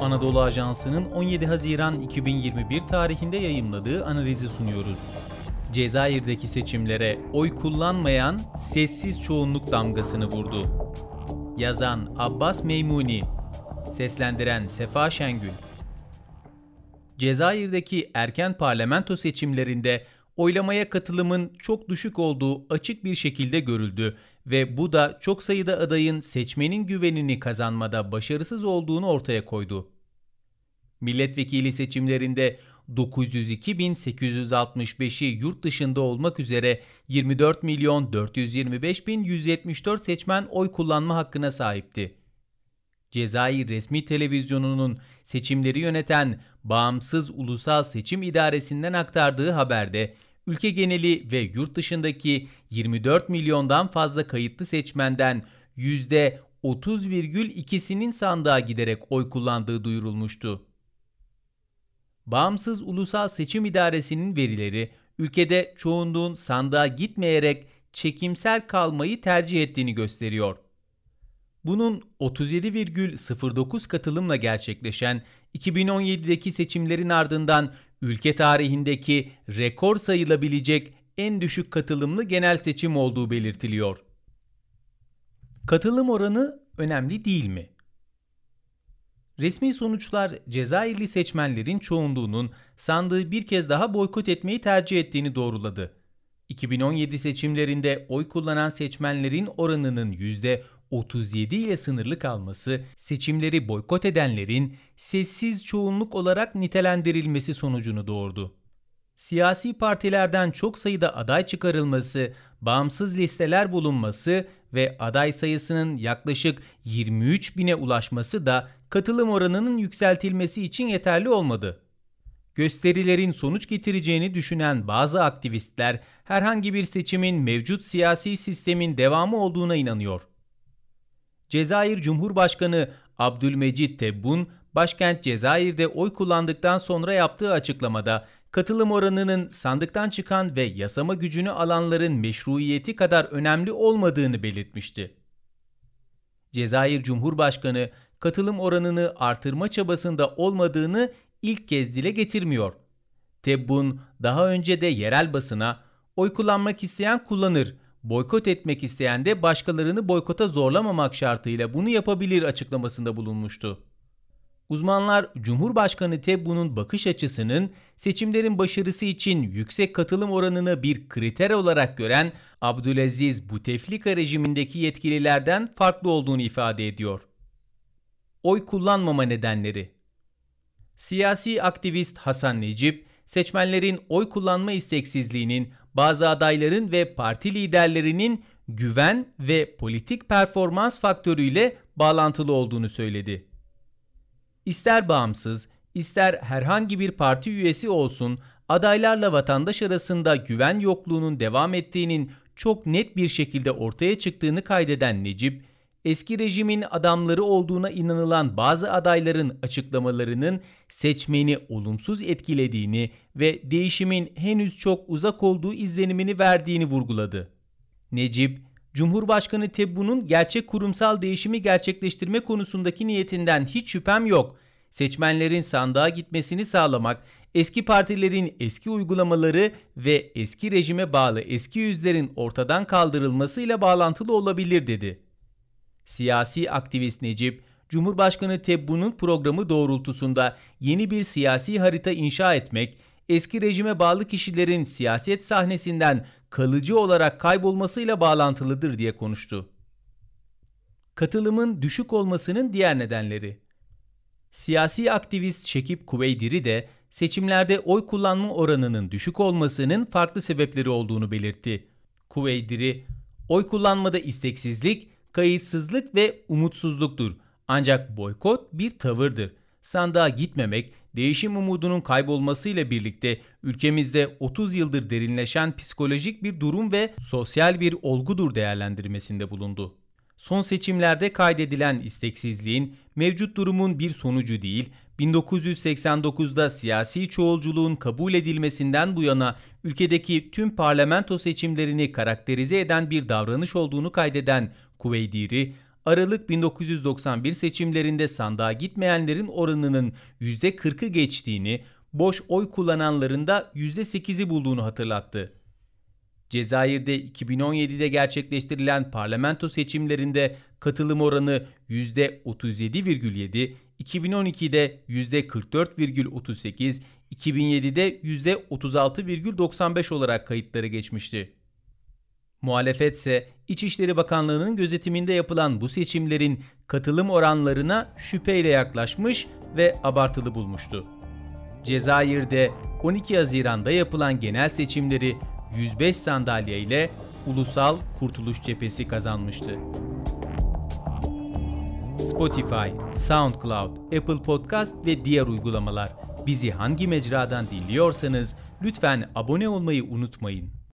Anadolu Ajansı'nın 17 Haziran 2021 tarihinde yayımladığı analizi sunuyoruz. Cezayir'deki seçimlere oy kullanmayan sessiz çoğunluk damgasını vurdu. Yazan Abbas Meymuni, seslendiren Sefa Şengül. Cezayir'deki erken parlamento seçimlerinde oylamaya katılımın çok düşük olduğu açık bir şekilde görüldü ve bu da çok sayıda adayın seçmenin güvenini kazanmada başarısız olduğunu ortaya koydu. Milletvekili seçimlerinde 902.865'i yurt dışında olmak üzere 24 milyon 425 bin 174 seçmen oy kullanma hakkına sahipti. Cezayir resmi televizyonunun seçimleri yöneten Bağımsız Ulusal Seçim İdaresi'nden aktardığı haberde ülke geneli ve yurt dışındaki 24 milyondan fazla kayıtlı seçmenden %30,2'sinin sandığa giderek oy kullandığı duyurulmuştu. Bağımsız Ulusal Seçim İdaresi'nin verileri ülkede çoğunluğun sandığa gitmeyerek çekimsel kalmayı tercih ettiğini gösteriyor. Bunun 37,09 katılımla gerçekleşen 2017'deki seçimlerin ardından ülke tarihindeki rekor sayılabilecek en düşük katılımlı genel seçim olduğu belirtiliyor. Katılım oranı önemli değil mi? Resmi sonuçlar Cezayirli seçmenlerin çoğunluğunun sandığı bir kez daha boykot etmeyi tercih ettiğini doğruladı. 2017 seçimlerinde oy kullanan seçmenlerin oranının %37 ile sınırlı kalması, seçimleri boykot edenlerin sessiz çoğunluk olarak nitelendirilmesi sonucunu doğurdu. Siyasi partilerden çok sayıda aday çıkarılması, bağımsız listeler bulunması ve aday sayısının yaklaşık 23 bine ulaşması da katılım oranının yükseltilmesi için yeterli olmadı. Gösterilerin sonuç getireceğini düşünen bazı aktivistler herhangi bir seçimin mevcut siyasi sistemin devamı olduğuna inanıyor. Cezayir Cumhurbaşkanı Abdülmecit Tebbun, başkent Cezayir'de oy kullandıktan sonra yaptığı açıklamada katılım oranının sandıktan çıkan ve yasama gücünü alanların meşruiyeti kadar önemli olmadığını belirtmişti. Cezayir Cumhurbaşkanı katılım oranını artırma çabasında olmadığını ilk kez dile getirmiyor. Tebbun daha önce de yerel basına oy kullanmak isteyen kullanır, boykot etmek isteyen de başkalarını boykota zorlamamak şartıyla bunu yapabilir açıklamasında bulunmuştu. Uzmanlar Cumhurbaşkanı Tebbun'un bakış açısının seçimlerin başarısı için yüksek katılım oranını bir kriter olarak gören Abdülaziz Buteflika rejimindeki yetkililerden farklı olduğunu ifade ediyor. Oy kullanmama nedenleri Siyasi aktivist Hasan Necip, seçmenlerin oy kullanma isteksizliğinin bazı adayların ve parti liderlerinin güven ve politik performans faktörüyle bağlantılı olduğunu söyledi. İster bağımsız, ister herhangi bir parti üyesi olsun, adaylarla vatandaş arasında güven yokluğunun devam ettiğinin çok net bir şekilde ortaya çıktığını kaydeden Necip, eski rejimin adamları olduğuna inanılan bazı adayların açıklamalarının seçmeni olumsuz etkilediğini ve değişimin henüz çok uzak olduğu izlenimini verdiğini vurguladı. Necip, Cumhurbaşkanı Tebbu'nun gerçek kurumsal değişimi gerçekleştirme konusundaki niyetinden hiç şüphem yok. Seçmenlerin sandığa gitmesini sağlamak, eski partilerin eski uygulamaları ve eski rejime bağlı eski yüzlerin ortadan kaldırılmasıyla bağlantılı olabilir dedi. Siyasi aktivist Necip, Cumhurbaşkanı Tebbu'nun programı doğrultusunda yeni bir siyasi harita inşa etmek, eski rejime bağlı kişilerin siyaset sahnesinden kalıcı olarak kaybolmasıyla bağlantılıdır diye konuştu. Katılımın düşük olmasının diğer nedenleri Siyasi aktivist Şekip Kuveydiri de seçimlerde oy kullanma oranının düşük olmasının farklı sebepleri olduğunu belirtti. Kuveydiri, oy kullanmada isteksizlik, kayıtsızlık ve umutsuzluktur. Ancak boykot bir tavırdır. Sandığa gitmemek, değişim umudunun kaybolmasıyla birlikte ülkemizde 30 yıldır derinleşen psikolojik bir durum ve sosyal bir olgudur değerlendirmesinde bulundu. Son seçimlerde kaydedilen isteksizliğin mevcut durumun bir sonucu değil, 1989'da siyasi çoğulculuğun kabul edilmesinden bu yana ülkedeki tüm parlamento seçimlerini karakterize eden bir davranış olduğunu kaydeden Kuveydiri, Aralık 1991 seçimlerinde sandığa gitmeyenlerin oranının %40'ı geçtiğini, boş oy kullananların da %8'i bulduğunu hatırlattı. Cezayir'de 2017'de gerçekleştirilen parlamento seçimlerinde katılım oranı %37,7, 2012'de %44,38, 2007'de %36,95 olarak kayıtları geçmişti. Muhalefet ise İçişleri Bakanlığı'nın gözetiminde yapılan bu seçimlerin katılım oranlarına şüpheyle yaklaşmış ve abartılı bulmuştu. Cezayir'de 12 Haziran'da yapılan genel seçimleri 105 sandalye ile Ulusal Kurtuluş Cephesi kazanmıştı. Spotify, SoundCloud, Apple Podcast ve diğer uygulamalar. Bizi hangi mecradan dinliyorsanız lütfen abone olmayı unutmayın.